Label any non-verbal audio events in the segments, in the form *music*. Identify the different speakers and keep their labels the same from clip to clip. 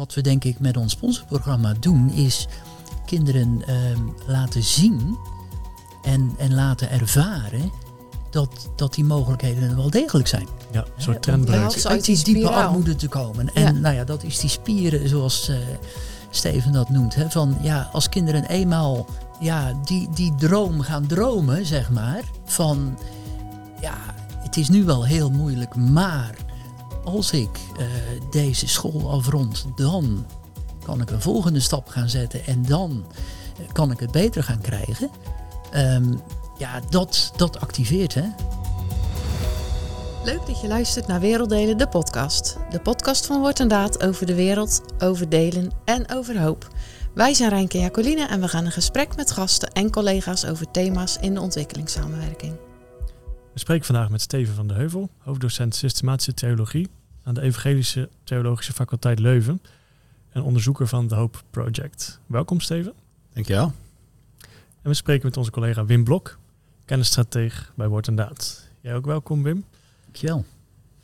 Speaker 1: wat we denk ik met ons sponsorprogramma doen, is kinderen ehm, laten zien en, en laten ervaren dat, dat die mogelijkheden er wel degelijk zijn.
Speaker 2: Ja, een soort trendbreuk.
Speaker 1: om uit die diepe armoede te komen. En
Speaker 3: Ja.
Speaker 1: nou ja, dat is die spieren zoals eh, Steven dat noemt. Hè, van ja, als kinderen eenmaal ja, die, die droom gaan dromen, zeg maar. Van ja, het is nu wel heel moeilijk, maar als ik eh, deze school afrond, dan kan ik een volgende stap gaan zetten en dan eh, kan ik het beter gaan krijgen. Ehm, ja, dat, dat activeert, hè.
Speaker 3: Leuk dat je luistert naar Werelddelen, de podcast. De podcast van Woord en Daad over de wereld, over delen en over hoop. Wij zijn Rijnke en en we gaan in gesprek met gasten en collega's over thema's in de ontwikkelingssamenwerking.
Speaker 2: We spreken vandaag met Steven van de Heuvel, hoofddocent systematische theologie aan de Evangelische Theologische Faculteit Leuven en onderzoeker van de Hope Project. Welkom Steven.
Speaker 4: Dankjewel.
Speaker 2: En we spreken met onze collega Wim Blok, kennisstrateeg bij Woord en Daad. Jij ook welkom Wim.
Speaker 1: Dankjewel.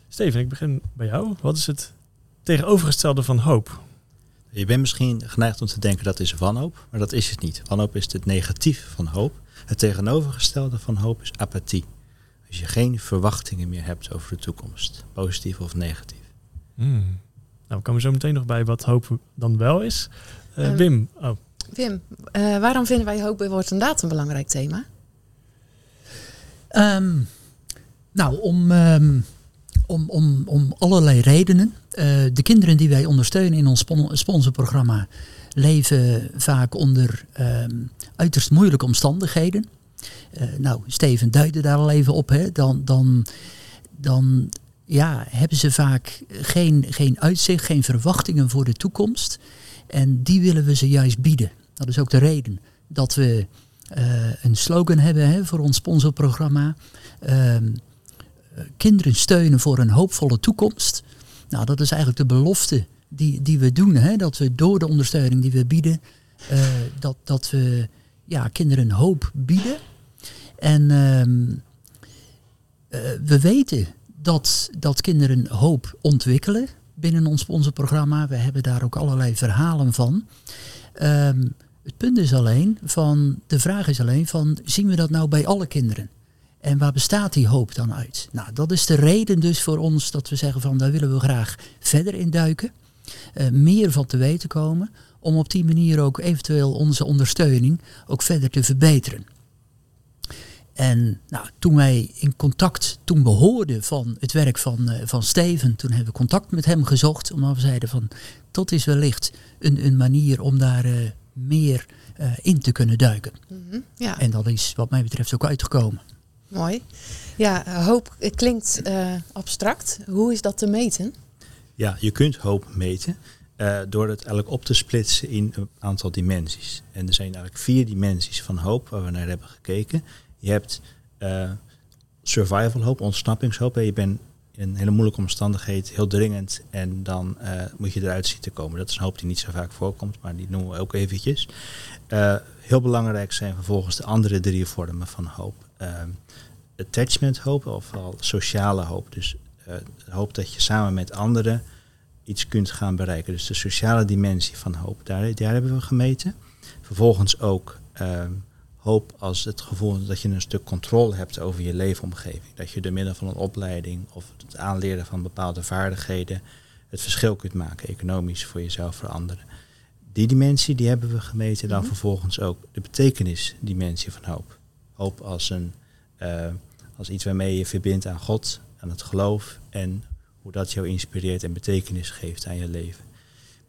Speaker 2: Steven, ik begin bij jou. Wat is het tegenovergestelde van hoop?
Speaker 4: Je bent misschien geneigd om te denken dat is wanhoop, maar dat is het niet. Wanhoop is het negatief van hoop. Het tegenovergestelde van hoop is apathie. Je geen verwachtingen meer hebt over de toekomst, positief of negatief.
Speaker 2: Hmm. Nou, we komen zo meteen nog bij wat hoop dan wel is. Eh,
Speaker 3: Eh,
Speaker 2: Wim, oh,
Speaker 3: Wim, eh, waarom vinden wij hoop bij Woord en Daad een belangrijk thema?
Speaker 1: Ehm, nou, om, ehm, om, om, om allerlei redenen. Eh, de kinderen die wij ondersteunen in ons spon- sponsorprogramma leven vaak onder ehm, uiterst moeilijke omstandigheden. Eh, nou, Steven duidde daar al even op. Hè. Dan, dan, dan ja, hebben ze vaak geen, geen uitzicht, geen verwachtingen voor de toekomst. En die willen we ze juist bieden. Dat is ook de reden dat we eh, een slogan hebben hè, voor ons sponsorprogramma. Ehm, eh, kinderen steunen voor een hoopvolle toekomst. Nou, dat is eigenlijk de belofte die, die we doen. Hè, dat we door de ondersteuning die we bieden, eh, dat, dat we ja, kinderen hoop bieden. En ehm, eh, we weten dat, dat kinderen hoop ontwikkelen binnen ons sponsorprogramma. We hebben daar ook allerlei verhalen van. Ehm, het punt is alleen van, de vraag is alleen van, zien we dat nou bij alle kinderen? En waar bestaat die hoop dan uit? Nou, dat is de reden dus voor ons dat we zeggen van, daar willen we graag verder in duiken. Eh, meer van te weten komen, om op die manier ook eventueel onze ondersteuning ook verder te verbeteren. En nou, toen wij in contact, toen we hoorden van het werk van, eh, van Steven, toen hebben we contact met hem gezocht, omdat we zeiden van, dat is wellicht een, een manier om daar eh, meer in te kunnen duiken.
Speaker 3: Mhm, Ja,
Speaker 1: En dat is wat mij betreft ook uitgekomen.
Speaker 3: mooi. Ja, hoop klinkt abstract. Hoe is dat te meten?
Speaker 4: Ja, je kunt hoop meten eh, door het eigenlijk op te splitsen in een aantal dimensies. En er zijn eigenlijk vier dimensies van hoop waar we naar hebben gekeken. Je hebt eh, survival hoop, ontsnappingshoop. Je bent in een hele moeilijke omstandigheid, heel dringend. En dan eh, moet je eruit zien te komen. Dat is een hoop die niet zo vaak voorkomt, maar die noemen we ook eventjes. Heel belangrijk zijn vervolgens de andere drie vormen van hoop. Ehm, attachment hoop, ofwel sociale hoop. Dus hoop dat je samen met anderen iets kunt gaan bereiken. Dus de sociale dimensie van hoop, daar, daar hebben we gemeten. Vervolgens ook ehm, hoop als het gevoel dat je een stuk controle hebt over je leefomgeving. Dat je door middel van een opleiding of het aanleren van bepaalde vaardigheden het verschil kunt maken, economisch voor jezelf, voor anderen. Die dimensie die hebben we gemeten. Dan
Speaker 3: Mhm.
Speaker 4: vervolgens ook de betekenisdimensie van hoop. Hoop als, een, eh, als iets waarmee je verbindt aan God, het geloof en hoe dat jou inspireert en betekenis geeft aan je leven.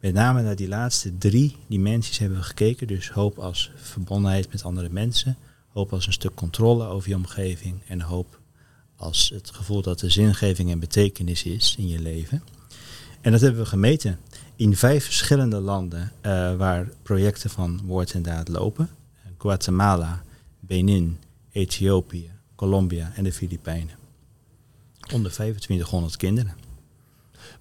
Speaker 4: Met name naar die laatste drie dimensies hebben we gekeken. Dus hoop als verbondenheid met andere mensen, hoop als een stuk controle over je omgeving en hoop als het gevoel dat er zingeving en betekenis is in je leven. En dat hebben we gemeten in vijf verschillende landen eh, waar projecten van woord en daad lopen. Guatemala, Benin, Ethiopië, Colombia en de Filipijnen. Onder 2500 kinderen.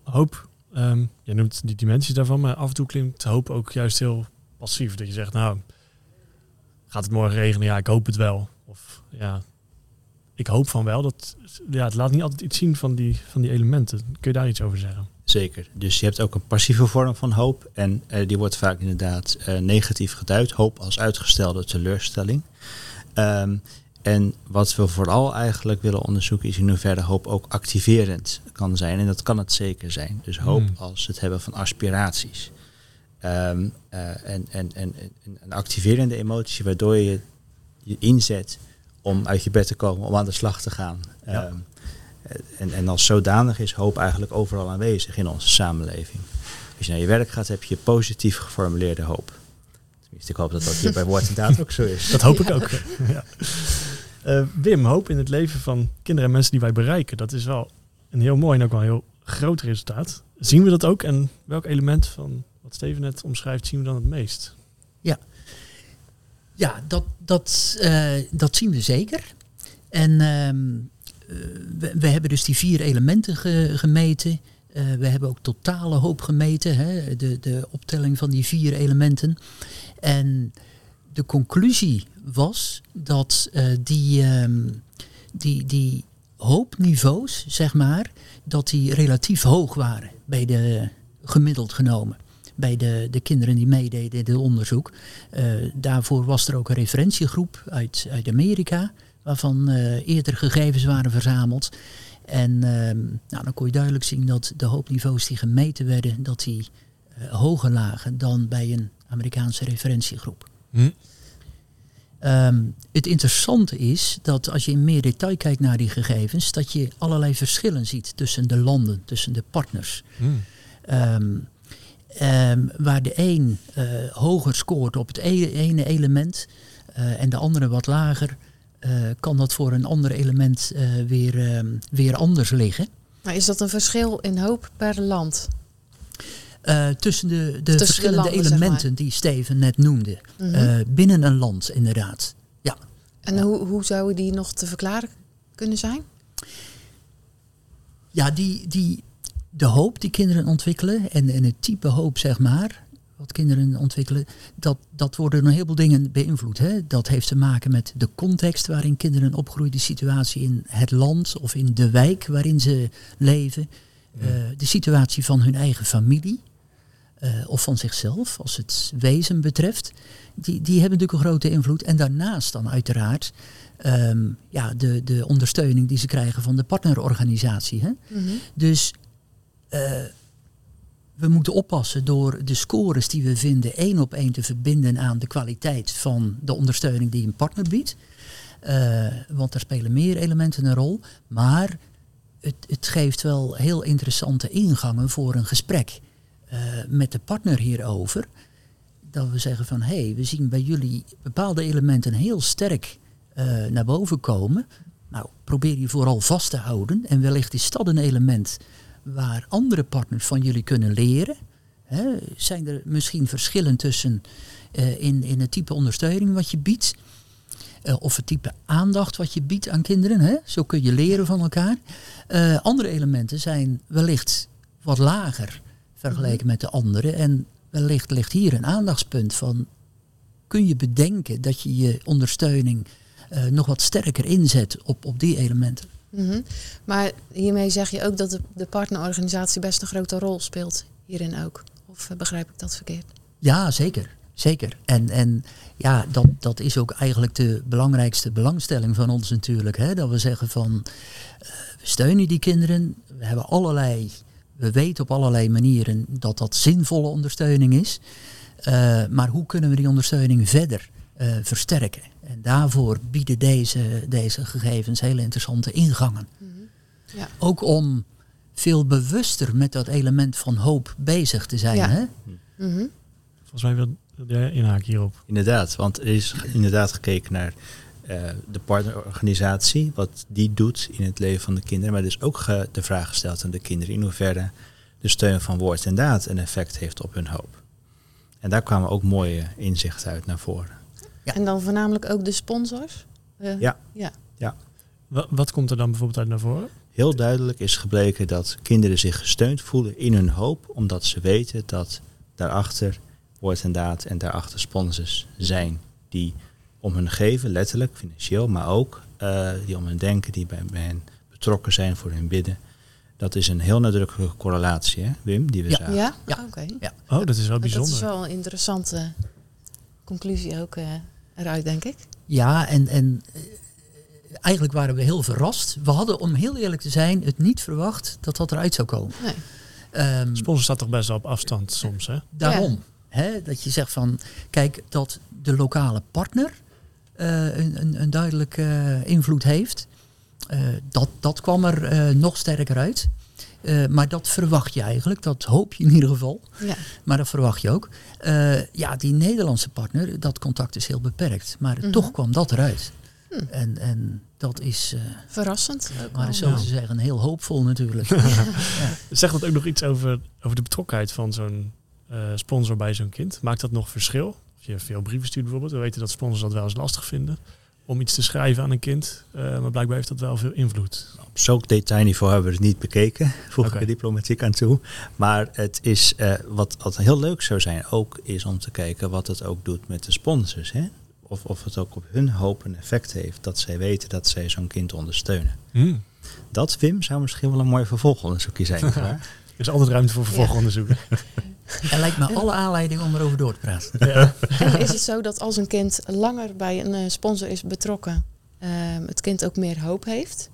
Speaker 2: hoop, ehm je noemt die dimensies daarvan, maar af en toe klinkt hoop ook juist heel passief. Dat je zegt, nou, gaat het morgen regenen? Ja, ik hoop het wel. Of ja, ik hoop van wel. Dat, ja, het laat niet altijd iets zien van die, van die elementen. Kun je daar iets over zeggen?
Speaker 4: Zeker. Dus je hebt ook een passieve vorm van hoop. En eh, die wordt vaak inderdaad eh, negatief geduid. Hoop als uitgestelde teleurstelling. Ehm, en wat we vooral eigenlijk willen onderzoeken is in hoeverre hoop ook activerend kan zijn. En dat kan het zeker zijn. Dus hoop
Speaker 2: Hmm.
Speaker 4: als het hebben van aspiraties. Ehm, eh, en, en, en, en een activerende emotie waardoor je je inzet om uit je bed te komen, om aan de slag te gaan.
Speaker 2: Ja.
Speaker 4: Ehm, en, en als zodanig is hoop eigenlijk overal aanwezig in onze samenleving. Als je naar je werk gaat, heb je positief geformuleerde hoop. Tenminste, ik hoop dat dat hier bij woord en daad ook zo is. *laughs*
Speaker 2: Dat hoop ik ook. ja. Eh, Wim, hoop in het leven van kinderen en mensen die wij bereiken. Dat is wel een heel mooi en ook wel een heel groot resultaat. Zien we dat ook? En welk element van wat Steven net omschrijft zien we dan het meest?
Speaker 1: Ja, dat, dat, eh, dat zien we zeker. En ehm, eh, we, hebben dus die vier elementen ge- gemeten. We hebben ook totale hoop gemeten, hè, de, de optelling van die vier elementen. En de conclusie was dat eh, die, ehm, die, die hoopniveaus, zeg maar, dat die relatief hoog waren bij de gemiddeld genomen. Bij de, de kinderen die meededen in dit onderzoek. Eh, daarvoor was er ook een referentiegroep uit, uit Amerika, waarvan eh, eerder gegevens waren verzameld. En ehm, nou, dan kon je duidelijk zien dat de hoopniveaus die gemeten werden, dat die hoger lagen dan bij een Amerikaanse referentiegroep.
Speaker 2: Hm?
Speaker 1: Ehm, het interessante is dat als je in meer detail kijkt naar die gegevens, dat je allerlei verschillen ziet tussen de landen, tussen de partners.
Speaker 2: Hm.
Speaker 1: Ehm, ehm, waar de een eh, hoger scoort op het e- ene element eh, en de andere wat lager, eh, kan dat voor een ander element eh, weer, ehm, weer anders liggen.
Speaker 3: Maar is dat een verschil in hoop per land?
Speaker 1: Eh, tussen de, de
Speaker 3: de
Speaker 1: verschillende
Speaker 3: landen, zeg
Speaker 1: elementen die Steven net noemde.
Speaker 3: Mhm.
Speaker 1: Eh, binnen een land, inderdaad. Ja.
Speaker 3: en hoe, hoe zouden die nog te verklaren kunnen zijn?
Speaker 1: Ja, die, die, de hoop die kinderen ontwikkelen en, en het type hoop, zeg maar, wat kinderen ontwikkelen, dat, dat worden door een heleboel dingen beïnvloed. Hè? Dat heeft te maken met de context waarin kinderen opgroeien, de situatie in het land of in de wijk waarin ze leven, eh, de situatie van hun eigen familie. Eh, of van zichzelf, als het wezen betreft, die, die hebben natuurlijk een grote invloed. En daarnaast dan uiteraard ehm, ja, de, de ondersteuning die ze krijgen van de partnerorganisatie. Hè?
Speaker 3: Mhm.
Speaker 1: Dus eh, we moeten oppassen door de scores die we vinden één op één te verbinden aan de kwaliteit van de ondersteuning die een partner biedt. Eh, want daar spelen meer elementen een rol. Maar het, het geeft wel heel interessante ingangen voor een gesprek eh, met de partner hierover. Dat we zeggen van hé, hey, we zien bij jullie bepaalde elementen heel sterk eh, naar boven komen. Nou, probeer die vooral vast te houden. En wellicht is dat een element waar andere partners van jullie kunnen leren. Zijn er misschien verschillen tussen eh, in, in het type ondersteuning wat je biedt? Of het type aandacht wat je biedt aan kinderen. Hè? Zo kun je leren van elkaar. Andere elementen zijn wellicht wat lager vergeleken met de andere. En wellicht ligt hier een aandachtspunt van... kun je bedenken dat je je ondersteuning eh, nog wat sterker inzet op, op die elementen?
Speaker 3: Mhm. Maar hiermee zeg je ook dat de, de partnerorganisatie best een grote rol speelt hierin ook. Of eh, begrijp ik dat verkeerd?
Speaker 1: Ja, zeker. Zeker. En, en ja, dat, dat is ook eigenlijk de belangrijkste belangstelling van ons natuurlijk. Hè? Dat we zeggen van, eh, we steunen die kinderen. We hebben allerlei, we weten op allerlei manieren dat dat zinvolle ondersteuning is. Eh, maar hoe kunnen we die ondersteuning verder eh, versterken? En daarvoor bieden deze, deze gegevens hele interessante ingangen.
Speaker 3: Ja.
Speaker 1: Ook om veel bewuster met dat element van hoop bezig te zijn.
Speaker 3: Ja.
Speaker 1: Hè?
Speaker 3: Mhm.
Speaker 2: Volgens mij wil wil jij inhaken hierop.
Speaker 4: Inderdaad, want er is inderdaad gekeken naar eh, de partnerorganisatie, wat die doet in het leven van de kinderen. Maar er is ook ge- de vraag gesteld aan de kinderen in hoeverre de steun van woord en daad een effect heeft op hun hoop. En daar kwamen ook mooie inzichten uit naar voren.
Speaker 1: Ja.
Speaker 3: En dan voornamelijk ook de sponsors? Eh,
Speaker 4: Ja.
Speaker 3: ja.
Speaker 2: Wa- wat komt er dan bijvoorbeeld uit naar voren?
Speaker 4: Heel duidelijk is gebleken dat kinderen zich gesteund voelen in hun hoop, omdat ze weten dat daarachter woord en daad en daarachter sponsors zijn die om hun geven, letterlijk, financieel, maar ook eh, die om hun denken, die bij, bij hen betrokken zijn voor hun bidden. Dat is een heel nadrukkelijke correlatie, hè, Wim, die we
Speaker 1: Ja.
Speaker 4: zagen.
Speaker 3: Ja?
Speaker 1: Ja.
Speaker 3: Oké.
Speaker 2: Oh, dat is wel
Speaker 3: Dat
Speaker 2: bijzonder.
Speaker 3: is wel een interessante conclusie ook eh, eruit, denk ik.
Speaker 1: Ja, en, en eh, eigenlijk waren we heel verrast. We hadden, om heel eerlijk te zijn, het niet verwacht dat dat eruit zou komen.
Speaker 3: Nee.
Speaker 1: Ehm,
Speaker 2: Sponsor staat toch best wel op afstand soms, hè?
Speaker 1: daarom. Hè, dat je zegt van, kijk, dat de lokale partner een, een, een duidelijke eh, invloed heeft. eh, dat, dat kwam er eh, nog sterker uit. Eh, maar dat verwacht je eigenlijk, dat hoop je in ieder geval.
Speaker 3: Ja.
Speaker 1: Maar dat verwacht je ook. Eh, ja, die Nederlandse partner, dat contact is heel beperkt. Maar
Speaker 3: Mhm.
Speaker 1: toch kwam dat eruit.
Speaker 3: Hm.
Speaker 1: En, en dat is, eh,
Speaker 3: Verrassend. Ook
Speaker 1: maar
Speaker 3: wel.
Speaker 1: zo te zeggen, heel hoopvol natuurlijk. *laughs*
Speaker 2: Zegt dat ook nog iets over, over de betrokkenheid van zo'n eh, sponsor bij zo'n kind? Maakt dat nog verschil? Je veel brieven stuurt bijvoorbeeld, we weten dat sponsors dat wel eens lastig vinden om iets te schrijven aan een kind. Eh, maar blijkbaar heeft dat wel veel invloed.
Speaker 4: Op zo'n detailniveau hebben we het niet bekeken. *laughs* Voeg ik er diplomatiek aan toe. Maar het is, eh, wat, wat heel leuk zou zijn ook, is om te kijken wat het ook doet met de sponsors. Hè? Of, of het ook op hun hoop een effect heeft dat zij weten dat zij zo'n kind ondersteunen.
Speaker 2: Hmm.
Speaker 4: Dat, Wim, zou misschien wel een mooi vervolgonderzoekje zijn. *laughs*
Speaker 2: Er is altijd ruimte voor vervolgonderzoeken. *laughs* *laughs*
Speaker 1: Er lijkt me alle aanleiding om erover door te praten.
Speaker 2: Ja. *laughs*
Speaker 3: En is het zo dat als een kind langer bij een eh, sponsor is betrokken, ehm, het kind ook meer hoop heeft?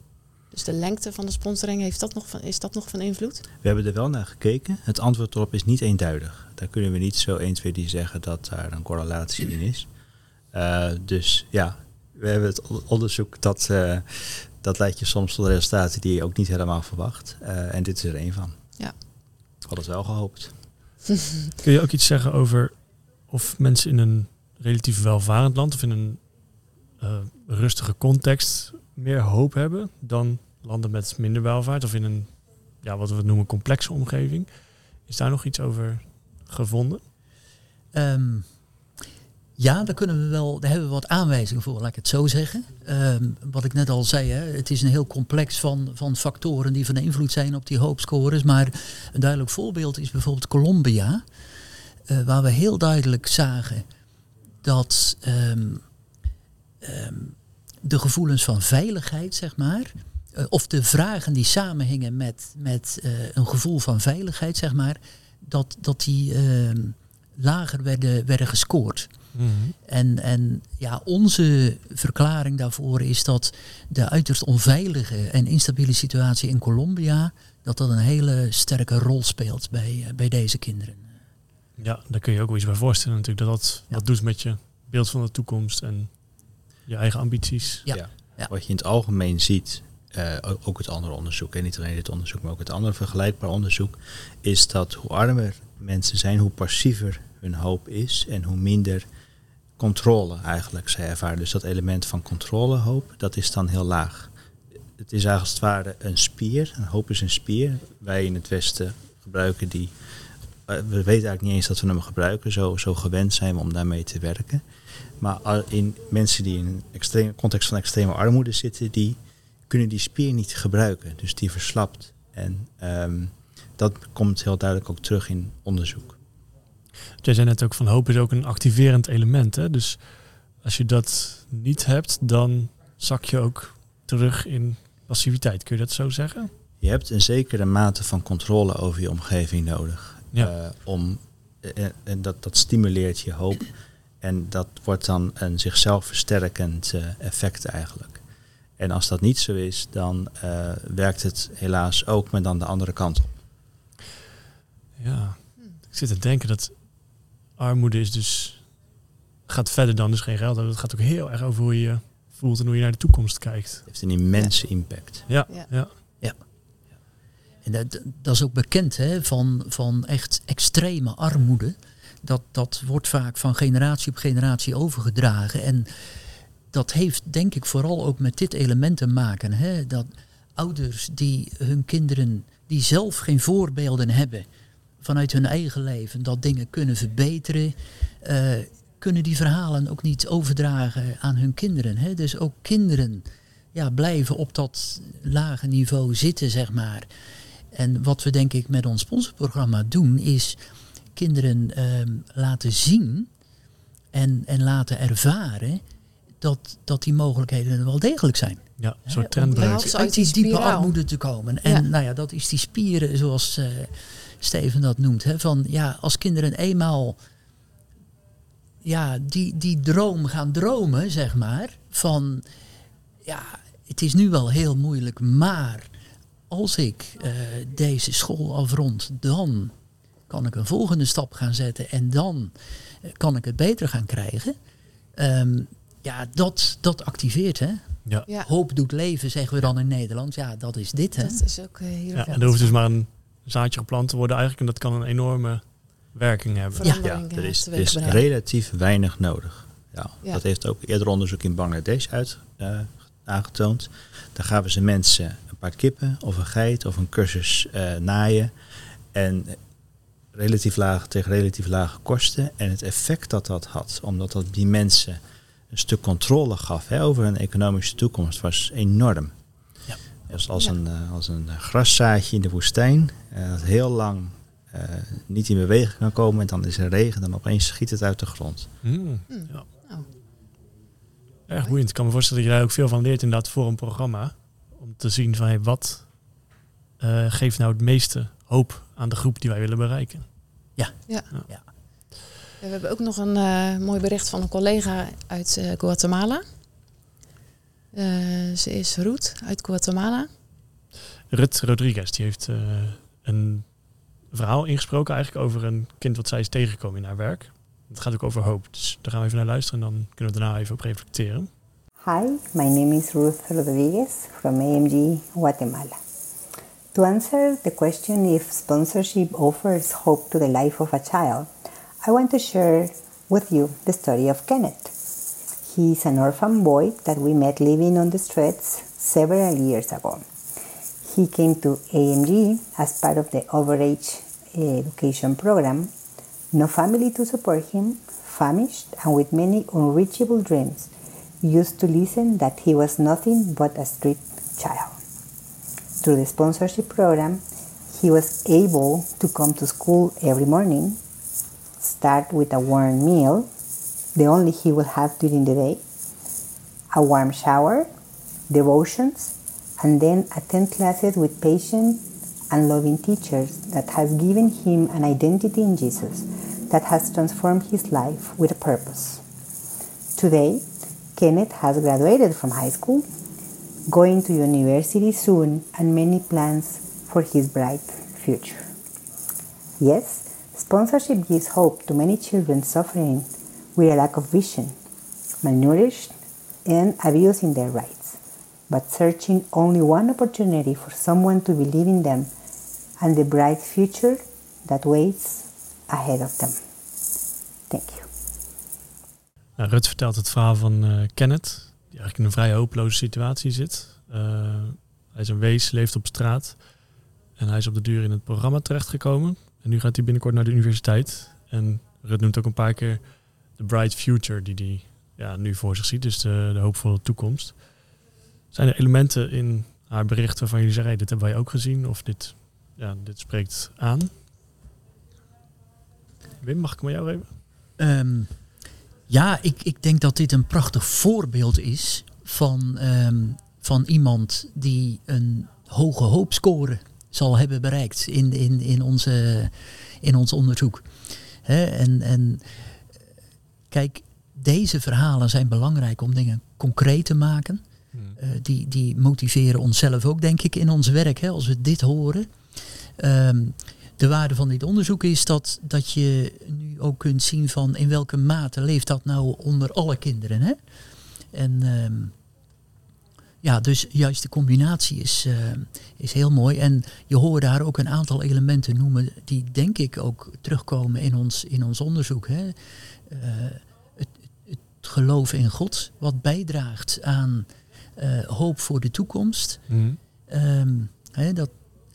Speaker 3: Dus de lengte van de sponsoring, heeft dat nog van, is dat nog van invloed?
Speaker 4: We hebben er wel naar gekeken. Het antwoord erop is niet eenduidig. Daar kunnen we niet zo 1, 2, 3 zeggen dat daar een correlatie in is. Eh, dus ja, we hebben het on- onderzoek dat, eh, dat leidt je soms tot resultaten die je ook niet helemaal verwacht. Eh, en dit is er één van.
Speaker 3: Ja.
Speaker 4: Ik had het wel gehoopt. *laughs*
Speaker 2: Kun je ook iets zeggen over of mensen in een relatief welvarend land of in een eh, rustige context meer hoop hebben dan landen met minder welvaart of in een, ja, wat we noemen, complexe omgeving? Is daar nog iets over gevonden?
Speaker 1: Ehm, ja, daar, kunnen we wel, daar hebben we wat aanwijzingen voor, laat ik het zo zeggen. Ehm, wat ik net al zei, hè, het is een heel complex van, van factoren die van invloed zijn op die hoopscores. Maar een duidelijk voorbeeld is bijvoorbeeld Colombia, eh, waar we heel duidelijk zagen dat ehm, ehm, de gevoelens van veiligheid, zeg maar, eh, of de vragen die samenhingen met, met eh, een gevoel van veiligheid, zeg maar, dat, dat die lager werden, werden gescoord. En, en ja, onze verklaring daarvoor is dat de uiterst onveilige en instabiele situatie in Colombia, dat dat een hele sterke rol speelt bij, eh, bij deze kinderen.
Speaker 2: Ja, daar kun je ook wel iets bij voorstellen natuurlijk. Dat dat
Speaker 1: Ja.
Speaker 2: wat doet met je beeld van de toekomst en je eigen ambities.
Speaker 1: Ja.
Speaker 4: Ja.
Speaker 1: Ja.
Speaker 4: Wat je in het algemeen ziet, eh, ook het andere onderzoek, en niet alleen dit onderzoek, maar ook het andere vergelijkbaar onderzoek, is dat hoe armer mensen zijn, hoe passiever hun hoop is en hoe minder controle eigenlijk zij ervaren. Dus dat element van controlehoop, dat is dan heel laag. Het is eigenlijk als het ware een spier, een hoop is een spier. Wij in het Westen gebruiken die, eh, we weten eigenlijk niet eens dat we hem gebruiken, zo, zo gewend zijn we om daarmee te werken. Maar in mensen die in een extreme, context van extreme armoede zitten, die kunnen die spier niet gebruiken. Dus die verslapt. En ehm, dat komt heel duidelijk ook terug in onderzoek.
Speaker 2: Jij zei net ook van hoop is ook een activerend element. Hè? Dus als je dat niet hebt, dan zak je ook terug in passiviteit. Kun je dat zo zeggen?
Speaker 4: Je hebt een zekere mate van controle over je omgeving nodig.
Speaker 2: Ja.
Speaker 4: Eh, om, eh, en dat, dat stimuleert je hoop. En dat wordt dan een zichzelf versterkend eh, effect eigenlijk. En als dat niet zo is, dan eh, werkt het helaas ook, maar dan de andere kant op.
Speaker 2: Ja. Ik zit te denken dat armoede is dus gaat verder dan dus geen geld hebben. Het gaat ook heel erg over hoe je je voelt en hoe je naar de toekomst kijkt.
Speaker 4: Het heeft een immense impact.
Speaker 2: Ja,
Speaker 3: Ja.
Speaker 2: ja.
Speaker 1: En dat, dat is ook bekend hè, van, van echt extreme armoede. Dat, dat wordt vaak van generatie op generatie overgedragen. En dat heeft denk ik vooral ook met dit element te maken. Hè, dat ouders die hun kinderen, die zelf geen voorbeelden hebben vanuit hun eigen leven, dat dingen kunnen verbeteren, eh, kunnen die verhalen ook niet overdragen aan hun kinderen. Hè. Dus ook kinderen ja, blijven op dat lage niveau zitten, zeg maar. En wat we denk ik met ons sponsorprogramma doen, is kinderen ehm, laten zien en, en laten ervaren dat, dat die mogelijkheden er wel degelijk zijn.
Speaker 2: Ja, een soort
Speaker 1: om
Speaker 2: trendbreuk.
Speaker 3: Ja,
Speaker 1: uit, die
Speaker 3: die
Speaker 1: diepe armoede te komen. En
Speaker 3: Ja.
Speaker 1: nou ja, dat is die spieren zoals eh, Steven dat noemt. Hè, van ja, als kinderen eenmaal ja, die, die droom gaan dromen, zeg maar. Van ja, het is nu wel heel moeilijk, maar als ik eh, deze school afrond, dan kan ik een volgende stap gaan zetten en dan eh, kan ik het beter gaan krijgen. Ehm, ja, dat, dat activeert, hè?
Speaker 2: Ja.
Speaker 3: Ja,
Speaker 1: Hoop doet leven, zeggen we dan in Nederland. Ja, dat is dit, hè?
Speaker 3: dat is ook eh, heel
Speaker 2: Ja,
Speaker 3: veel.
Speaker 2: en er hoeft dus maar een zaadje geplant te worden eigenlijk. En dat kan een enorme werking hebben.
Speaker 3: Ja.
Speaker 4: Ja, er
Speaker 3: eh,
Speaker 4: is, er is relatief weinig nodig. Ja,
Speaker 3: Ja.
Speaker 4: Dat heeft ook eerder onderzoek in Bangladesh uit, eh, aangetoond. Daar gaven ze mensen een paar kippen of een geit of een cursus eh, naaien. En relatief laag, tegen relatief lage kosten. En het effect dat dat had, omdat dat die mensen een stuk controle gaf hè, over hun economische toekomst, was enorm.
Speaker 1: Ja.
Speaker 4: Dus als,
Speaker 3: Ja.
Speaker 4: een, eh, als een graszaadje in de woestijn, eh, dat heel lang eh, niet in beweging kan komen en dan is er regen, dan opeens schiet het uit de grond.
Speaker 2: Hmm. ja.
Speaker 3: Oh.
Speaker 2: Erg boeiend. Ik kan me voorstellen dat je daar ook veel van leert inderdaad voor een programma. Om te zien van hey, wat eh, geeft nou het meeste hoop aan de groep die wij willen bereiken.
Speaker 3: Ja, we hebben ook nog een eh, mooi bericht van een collega uit eh, Guatemala. Eh, ze is Roet uit Guatemala.
Speaker 2: Rut Rodriguez die heeft een verhaal ingesproken eigenlijk over een kind wat zij is tegengekomen in haar werk. Het gaat ook over hoop. Dus daar gaan we even naar luisteren en dan kunnen we daarna even op reflecteren.
Speaker 5: Hi, my name is Ruth Rodriguez from AMG Guatemala. To answer the question if sponsorship offers hope to the life of a child, I want to share with you the story of Kenneth. He's an orphan boy that we met living on the streets several years ago. He came to AMG as part of the overage eh, education program. No family to support him, famished and with many unreachable dreams, used to listen that he was nothing but a street child. Through the sponsorship program, he was able to come to school every morning, start with a warm meal, the only he will have during the day, a warm shower, devotions, and then attend classes with patient and loving teachers that have given him an identity in Jesus that has transformed his life with a purpose. Today, Kenneth has graduated from high school, going to university soon, and many plans for his bright future. Yes, sponsorship gives hope to many children suffering with a lack of vision, malnourished, and abusing their rights, but searching only one opportunity for someone to believe in them and the bright future that waits ahead of them. Thank you.
Speaker 2: Nou, Rut vertelt het verhaal van eh, Kenneth, die eigenlijk in een vrij hopeloze situatie zit. Eh, hij is een wees, leeft op straat. En hij is op de duur in het programma terechtgekomen. En nu gaat hij binnenkort naar de universiteit. En Rut noemt ook een paar keer de bright future die hij ja, nu voor zich ziet. Dus de, de hoopvolle toekomst. Zijn er elementen in haar bericht waarvan jullie zeggen, dit hebben wij ook gezien? Of dit, ja, dit spreekt aan? Wim, mag ik hem aan jou geven?
Speaker 1: Ehm, ja, ik, ik denk dat dit een prachtig voorbeeld is van, ehm, van iemand die een hoge hoopscore zal hebben bereikt in, in, in, onze, in ons onderzoek. En, en kijk, deze verhalen zijn belangrijk om dingen concreet te maken. Eh, die, die motiveren onszelf ook, denk ik, in ons werk. Hè, als we dit horen. Ehm, de waarde van dit onderzoek is dat, dat je nu ook kunt zien van in welke mate leeft dat nou onder alle kinderen. Hè? En ehm, ja, dus juist de combinatie is, eh, is heel mooi. En je hoort daar ook een aantal elementen noemen die denk ik ook terugkomen in ons, in ons onderzoek. Hè? Eh, het, het geloof in God, wat bijdraagt aan eh, hoop voor de toekomst. Ehm, hè, dat,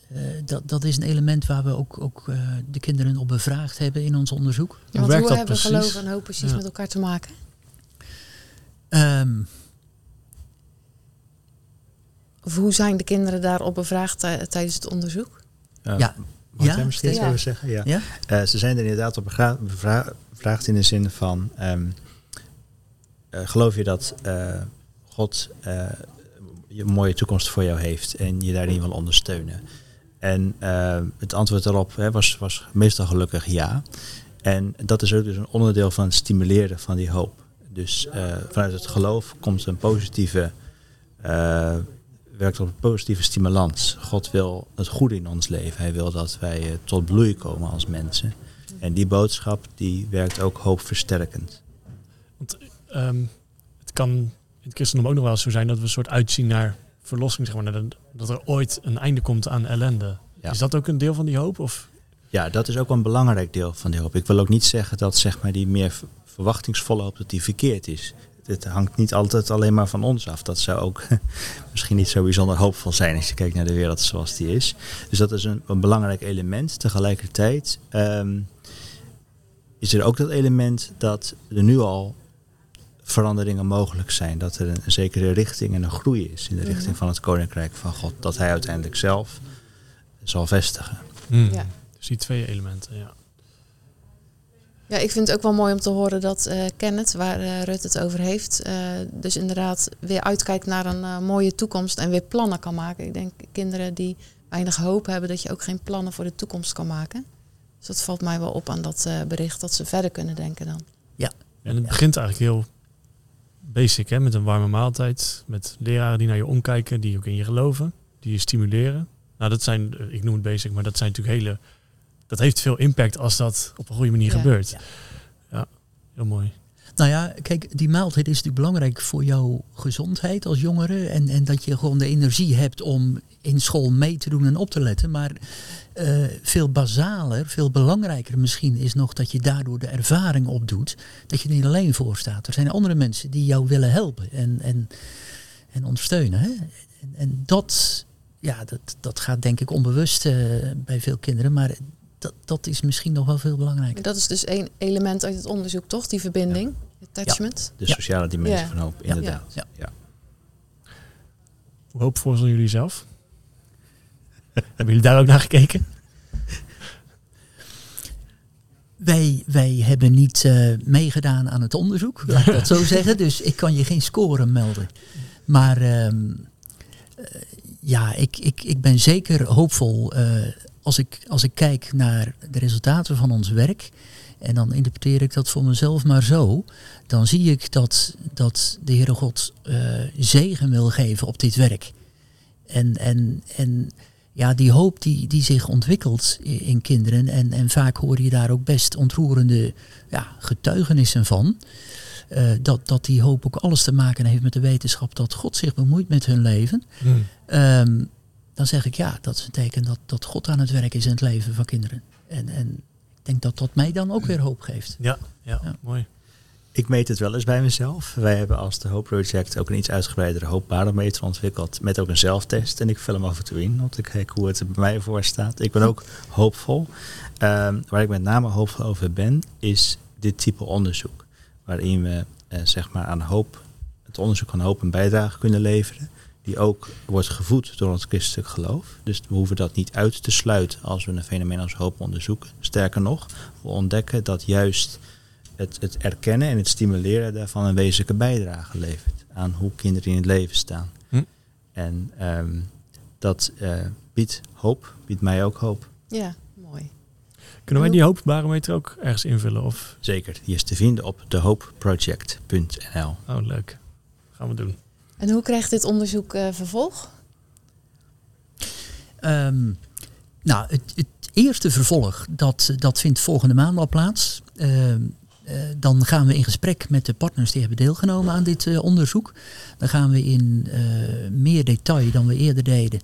Speaker 1: eh, dat, dat is een element waar we ook, ook eh, de kinderen op bevraagd hebben in ons onderzoek.
Speaker 3: Ja, want hoe
Speaker 2: dat
Speaker 3: hebben
Speaker 2: precies?
Speaker 3: geloof en hoop precies
Speaker 2: Ja.
Speaker 3: met elkaar te maken?
Speaker 1: Ehm,
Speaker 3: Of hoe zijn de kinderen daarop bevraagd tij- tijdens het onderzoek?
Speaker 4: Uh,
Speaker 1: Ja.
Speaker 4: Mag ik
Speaker 1: Ja,
Speaker 4: hem steeds
Speaker 3: ja.
Speaker 4: even zeggen? Ja.
Speaker 1: Ja?
Speaker 4: Eh, ze zijn er inderdaad op bevra- bevra- bevraagd in de zin van... ehm, eh, geloof je dat eh, God eh, een mooie toekomst voor jou heeft en je daarin wil ondersteunen? En het antwoord daarop hè, was, was meestal gelukkig ja. En dat is ook dus een onderdeel van het stimuleren van die hoop. Dus eh, vanuit het geloof komt een positieve, eh, werkt op een positieve stimulans. God wil het goede in ons leven. Hij wil dat wij eh, tot bloei komen als mensen. En die boodschap die werkt ook hoopversterkend.
Speaker 2: Ehm, het kan in het christendom ook nog wel eens zo zijn dat we een soort uitzien naar verlossing, zeg maar, dat- dat er ooit een einde komt aan ellende.
Speaker 4: Ja.
Speaker 2: Is dat ook een deel van die hoop? Of?
Speaker 4: Ja, dat is ook een belangrijk deel van die hoop. Ik wil ook niet zeggen dat zeg maar, die meer verwachtingsvolle hoop dat die verkeerd is. Het hangt niet altijd alleen maar van ons af. Dat zou ook *laughs* misschien niet zo bijzonder hoopvol zijn als je kijkt naar de wereld zoals die is. Dus dat is een, een belangrijk element. Tegelijkertijd ehm, is er ook dat element dat er nu al veranderingen mogelijk zijn. Dat er een, een zekere richting en een groei is in de
Speaker 3: Mhm.
Speaker 4: richting van het Koninkrijk van God. Dat hij uiteindelijk zelf zal vestigen.
Speaker 3: Ja.
Speaker 2: Dus die twee elementen, ja.
Speaker 3: Ja, ik vind het ook wel mooi om te horen dat eh Kenneth, waar eh Rut het over heeft, eh, dus inderdaad weer uitkijkt naar een mooie toekomst en weer plannen kan maken. Ik denk kinderen die weinig hoop hebben, dat je ook geen plannen voor de toekomst kan maken. Dus dat valt mij wel op aan dat eh, bericht, dat ze verder kunnen denken dan.
Speaker 2: En het begint eigenlijk heel basic, hè, met een warme maaltijd, met leraren die naar je omkijken, die ook in je geloven, die je stimuleren. Nou, dat zijn, ik noem het basic, maar dat zijn natuurlijk hele, dat heeft veel impact als dat op een goede manier
Speaker 3: Ja.
Speaker 2: gebeurt.
Speaker 1: Ja.
Speaker 2: Ja, heel mooi.
Speaker 1: Nou ja, kijk, die maaltijd is natuurlijk belangrijk voor jouw gezondheid als jongere. En, en dat je gewoon de energie hebt om in school mee te doen en op te letten. Maar eh, veel basaler, veel belangrijker misschien is nog dat je daardoor de ervaring opdoet. Dat je er niet alleen voor staat. Er zijn andere mensen die jou willen helpen en, en, en ondersteunen. Hè? En, en dat, ja, dat, dat gaat denk ik onbewust eh, bij veel kinderen. Maar dat, dat is misschien nog wel veel belangrijker.
Speaker 3: Dat is dus één element uit het onderzoek, toch? Die verbinding, attachment.
Speaker 4: De
Speaker 1: Ja.
Speaker 4: sociale dimensie
Speaker 3: Ja.
Speaker 4: van hoop, inderdaad.
Speaker 1: Ja.
Speaker 4: Ja.
Speaker 2: Hoe hoopvol zijn jullie zelf? *laughs* Hebben jullie daar ook naar gekeken?
Speaker 1: Wij, wij hebben niet eh, meegedaan aan het onderzoek, *laughs* laat ik dat zo zeggen. Dus ik kan je geen score melden. Maar ehm, eh, ja, ik, ik, ik ben zeker hoopvol eh, als, ik, als ik kijk naar de resultaten van ons werk. En dan interpreteer ik dat voor mezelf maar zo. Dan zie ik dat, dat de Heere God eh, zegen wil geven op dit werk. En, en, en ja, die hoop die, die zich ontwikkelt in kinderen. En, en vaak hoor je daar ook best ontroerende ja, getuigenissen van. eh, dat, dat die hoop ook alles te maken heeft met de wetenschap dat God zich bemoeit met hun leven. Ehm, dan zeg ik ja, dat is een teken dat, dat God aan het werk is in het leven van kinderen. En, en ik denk dat dat mij dan ook weer hoop geeft.
Speaker 2: Ja, ja,
Speaker 1: Ja.
Speaker 2: mooi.
Speaker 4: Ik meet het wel eens bij mezelf. Wij hebben als de Hoop Project ook een iets uitgebreidere hoopbarometer ontwikkeld. Met ook een zelftest. En ik vul hem af en toe in om te kijken hoe het er bij mij voor staat. Ik ben ook hoopvol. Ehm, waar ik met name hoopvol over ben, is dit type onderzoek. Waarin we eh, zeg maar aan hoop, het onderzoek aan hoop een bijdrage kunnen leveren. Die ook wordt gevoed door ons christelijk geloof. Dus we hoeven dat niet uit te sluiten als we een fenomeen als hoop onderzoeken. Sterker nog, we ontdekken dat juist het, het erkennen en het stimuleren daarvan een wezenlijke bijdrage levert aan hoe kinderen in het leven staan.
Speaker 2: Hm.
Speaker 4: En ehm, dat eh, biedt hoop, biedt mij ook hoop.
Speaker 3: Ja, mooi.
Speaker 2: Kunnen wij die hoopbarometer ook ergens invullen? Of?
Speaker 4: Zeker, die is te vinden op dehoopproject.nl.
Speaker 2: Oh, leuk. Gaan we doen.
Speaker 3: En hoe krijgt dit onderzoek eh, vervolg?
Speaker 1: Ehm, nou, het, het eerste vervolg, dat, dat vindt volgende maand al plaats. Ehm, eh, dan gaan we in gesprek met de partners die hebben deelgenomen aan dit eh, onderzoek. Dan gaan we in meer detail dan we eerder deden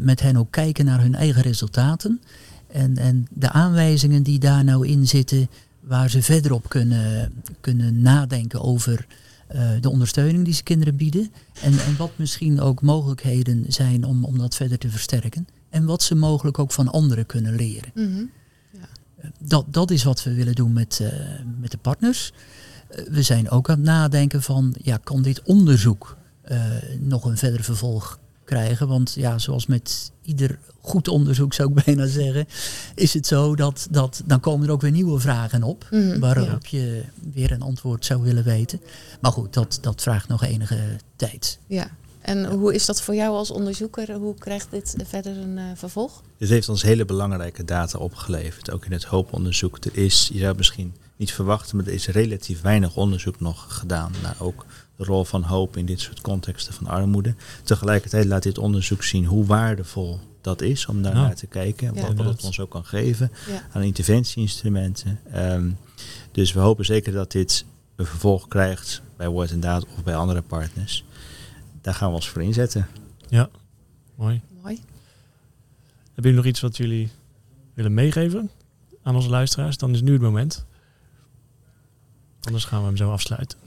Speaker 1: met hen ook kijken naar hun eigen resultaten. En, en de aanwijzingen die daar nou in zitten, waar ze verder op kunnen, kunnen nadenken over eh, de ondersteuning die ze kinderen bieden. En, en wat misschien ook mogelijkheden zijn om, om dat verder te versterken. En wat ze mogelijk ook van anderen kunnen leren.
Speaker 3: Mhm.
Speaker 1: Dat, dat is wat we willen doen met, eh, met de partners. Eh, we zijn ook aan het nadenken van, ja, kan dit onderzoek eh, nog een verder vervolg krijgen. Want ja, zoals met ieder goed onderzoek zou ik bijna zeggen, is het zo dat, dat dan komen er ook weer nieuwe vragen op.
Speaker 3: Mhm.
Speaker 1: Waarop je weer een antwoord zou willen weten. Maar goed, dat, dat vraagt nog enige tijd.
Speaker 3: Ja. En hoe is dat voor jou als onderzoeker? Hoe krijgt dit verder een eh, vervolg?
Speaker 4: Dit heeft ons hele belangrijke data opgeleverd. Ook in het hooponderzoek. Er is, je zou misschien niet verwachten, maar er is relatief weinig onderzoek nog gedaan naar ook de rol van hoop in dit soort contexten van armoede. Tegelijkertijd laat dit onderzoek zien hoe waardevol dat is om daar
Speaker 2: Ja.
Speaker 4: naar te kijken.
Speaker 3: Ja.
Speaker 4: Wat, wat het ons ook kan geven
Speaker 3: Ja.
Speaker 4: aan interventieinstrumenten. Ehm, dus we hopen zeker dat dit een vervolg krijgt bij Woord en Daad of bij andere partners. Daar gaan we ons voor inzetten.
Speaker 2: Ja, mooi.
Speaker 3: Mooi.
Speaker 2: Hebben jullie nog iets wat jullie willen meegeven aan onze luisteraars? Dan is nu het moment. Anders gaan we hem zo afsluiten.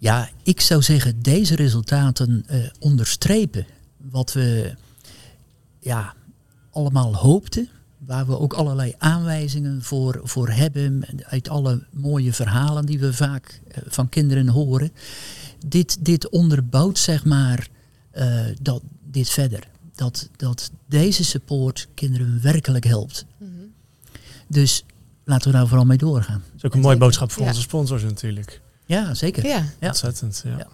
Speaker 1: Ja, ik zou zeggen, deze resultaten eh, onderstrepen wat we ja, allemaal hoopten. Waar we ook allerlei aanwijzingen voor, voor hebben. Uit alle mooie verhalen die we vaak eh, van kinderen horen. Dit, dit onderbouwt zeg maar eh, dat, dit verder. Dat, dat deze support kinderen werkelijk helpt.
Speaker 3: Mhm.
Speaker 1: Dus laten we daar vooral mee doorgaan.
Speaker 2: Dat is ook een mooie boodschap voor
Speaker 3: Ja.
Speaker 2: onze sponsors natuurlijk.
Speaker 1: Ja, zeker.
Speaker 3: Ja.
Speaker 1: Ja.
Speaker 2: Ontzettend, ja.
Speaker 1: Ja.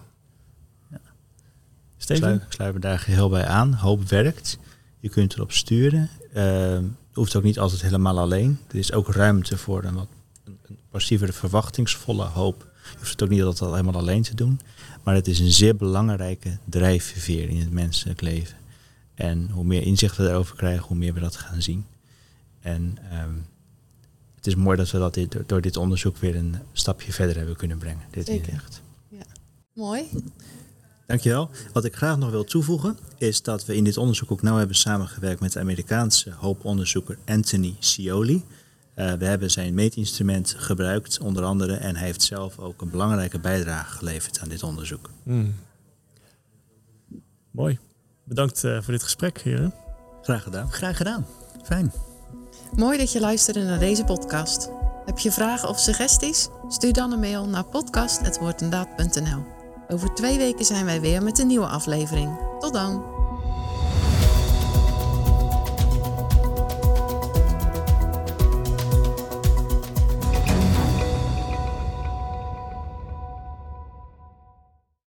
Speaker 2: Steven?
Speaker 4: Sluit, sluiten we daar geheel bij aan. Hoop werkt. Je kunt erop sturen. Ehm, het hoeft ook niet altijd helemaal alleen. Er is ook ruimte voor een wat een, een passievere, verwachtingsvolle hoop. Je hoeft het ook niet altijd helemaal alleen te doen. Maar het is een zeer belangrijke drijfveer in het menselijk leven. En hoe meer inzicht we daarover krijgen, hoe meer we dat gaan zien. En ehm, het is mooi dat we dat dit, door dit onderzoek weer een stapje verder hebben kunnen brengen. Dit
Speaker 3: Zeker.
Speaker 4: inzicht.
Speaker 3: Mooi.
Speaker 4: Dankjewel. Wat ik graag nog wil toevoegen is dat we in dit onderzoek ook nauw hebben samengewerkt met de Amerikaanse hooponderzoeker Anthony Scioli. Eh, we hebben zijn meetinstrument gebruikt onder andere en hij heeft zelf ook een belangrijke bijdrage geleverd aan dit onderzoek.
Speaker 2: Hmm. Mooi. Bedankt eh, voor dit gesprek, heren.
Speaker 4: Graag gedaan.
Speaker 1: Graag gedaan. Fijn.
Speaker 3: Mooi dat je luisterde naar deze podcast. Heb je vragen of suggesties? Stuur dan een mail naar podcast.woordendaad.nl Over twee weken zijn wij weer met een nieuwe aflevering. Tot dan!